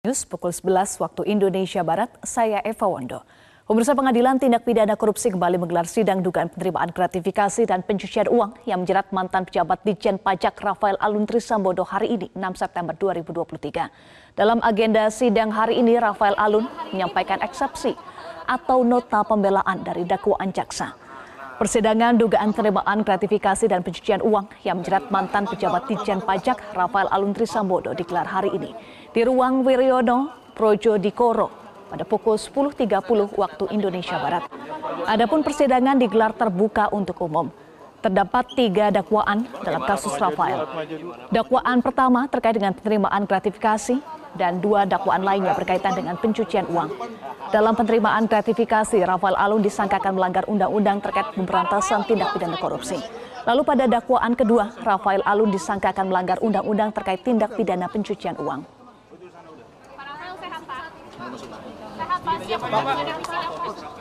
News pukul 11 waktu Indonesia Barat, saya Eva Wondo. Pemirsa Pengadilan Tindak Pidana Korupsi kembali menggelar sidang dugaan penerimaan gratifikasi dan pencucian uang yang menjerat mantan pejabat Dijen Pajak Rafael Aluntri Sambodo hari ini, 6 September 2023. Dalam agenda sidang hari ini, Rafael Alun menyampaikan eksepsi atau nota pembelaan dari dakwaan jaksa. Persidangan dugaan penerimaan gratifikasi dan pencucian uang yang menjerat mantan pejabat Dijen Pajak Rafael Aluntri Sambodo digelar hari ini di ruang Wiryono Projo Dikoro pada pukul 10.30 waktu Indonesia Barat. Adapun persidangan digelar terbuka untuk umum. Terdapat tiga dakwaan dalam kasus Rafael. Dakwaan pertama terkait dengan penerimaan gratifikasi dan dua dakwaan lainnya berkaitan dengan pencucian uang. Dalam penerimaan gratifikasi, Rafael Alun disangkakan melanggar undang-undang terkait pemberantasan tindak pidana korupsi. Lalu pada dakwaan kedua, Rafael Alun disangkakan melanggar undang-undang terkait tindak pidana pencucian uang.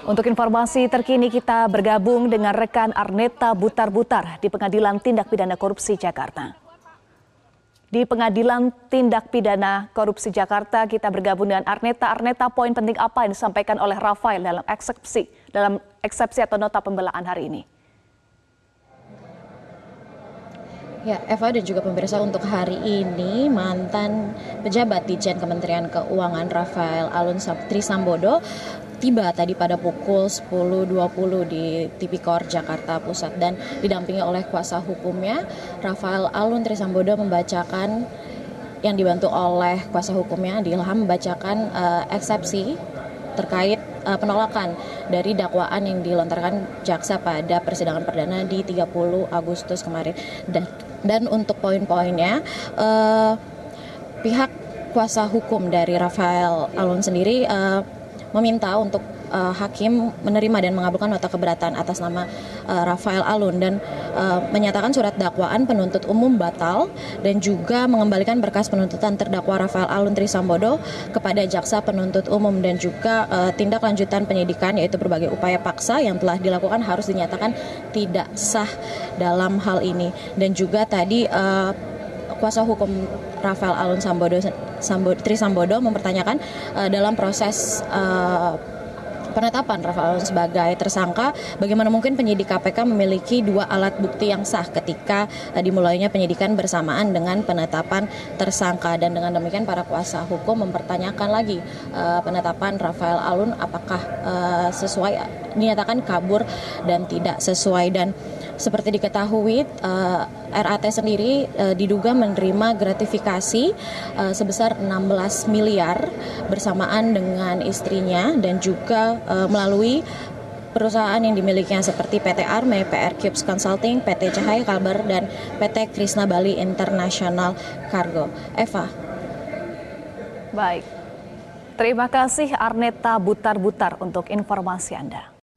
Untuk informasi terkini kita bergabung dengan rekan Arneta Butar-Butar di Pengadilan Tindak Pidana Korupsi Jakarta. Di Pengadilan Tindak Pidana Korupsi Jakarta kita bergabung dengan Arneta. Arneta, poin penting apa yang disampaikan oleh Rafael dalam eksepsi dalam eksepsi atau nota pembelaan hari ini? Ya, Eva dan juga pemirsa untuk hari ini mantan pejabat di Jen Kementerian Keuangan Rafael Alun Trisambodo tiba tadi pada pukul 10.20 di Tipikor Jakarta Pusat. Dan didampingi oleh kuasa hukumnya Rafael Alun Trisambodo membacakan yang dibantu oleh kuasa hukumnya Dilham membacakan uh, eksepsi terkait uh, penolakan dari dakwaan yang dilontarkan jaksa pada persidangan perdana di 30 Agustus kemarin. Dan dan untuk poin-poinnya uh, pihak kuasa hukum dari Rafael Alun sendiri uh, meminta untuk uh, hakim menerima dan mengabulkan nota keberatan atas nama uh, Rafael Alun. Dan uh, menyatakan surat dakwaan penuntut umum batal dan juga mengembalikan berkas penuntutan terdakwa Rafael Alun Trisambodo kepada jaksa penuntut umum dan juga uh, tindak lanjutan penyidikan yaitu berbagai upaya paksa yang telah dilakukan harus dinyatakan tidak sah dalam hal ini. Dan juga tadi uh, kuasa hukum Rafael Alun Sambodo, Sambodo Trisambodo mempertanyakan uh, dalam proses uh, penetapan Rafael Alun sebagai tersangka, bagaimana mungkin penyidik KPK memiliki dua alat bukti yang sah ketika uh, dimulainya penyidikan bersamaan dengan penetapan tersangka. Dan dengan demikian para kuasa hukum mempertanyakan lagi uh, penetapan Rafael Alun apakah uh, sesuai dinyatakan kabur dan tidak sesuai. Dan seperti diketahui uh, eh, RAT sendiri uh, diduga menerima gratifikasi uh, sebesar 16 miliar bersamaan dengan istrinya dan juga uh, melalui perusahaan yang dimilikinya seperti PT Arme, PR Cubes Consulting, PT Cahaya Kalbar, dan PT Krisna Bali International Cargo. Eva. Baik. Terima kasih Arneta Butar-Butar untuk informasi Anda.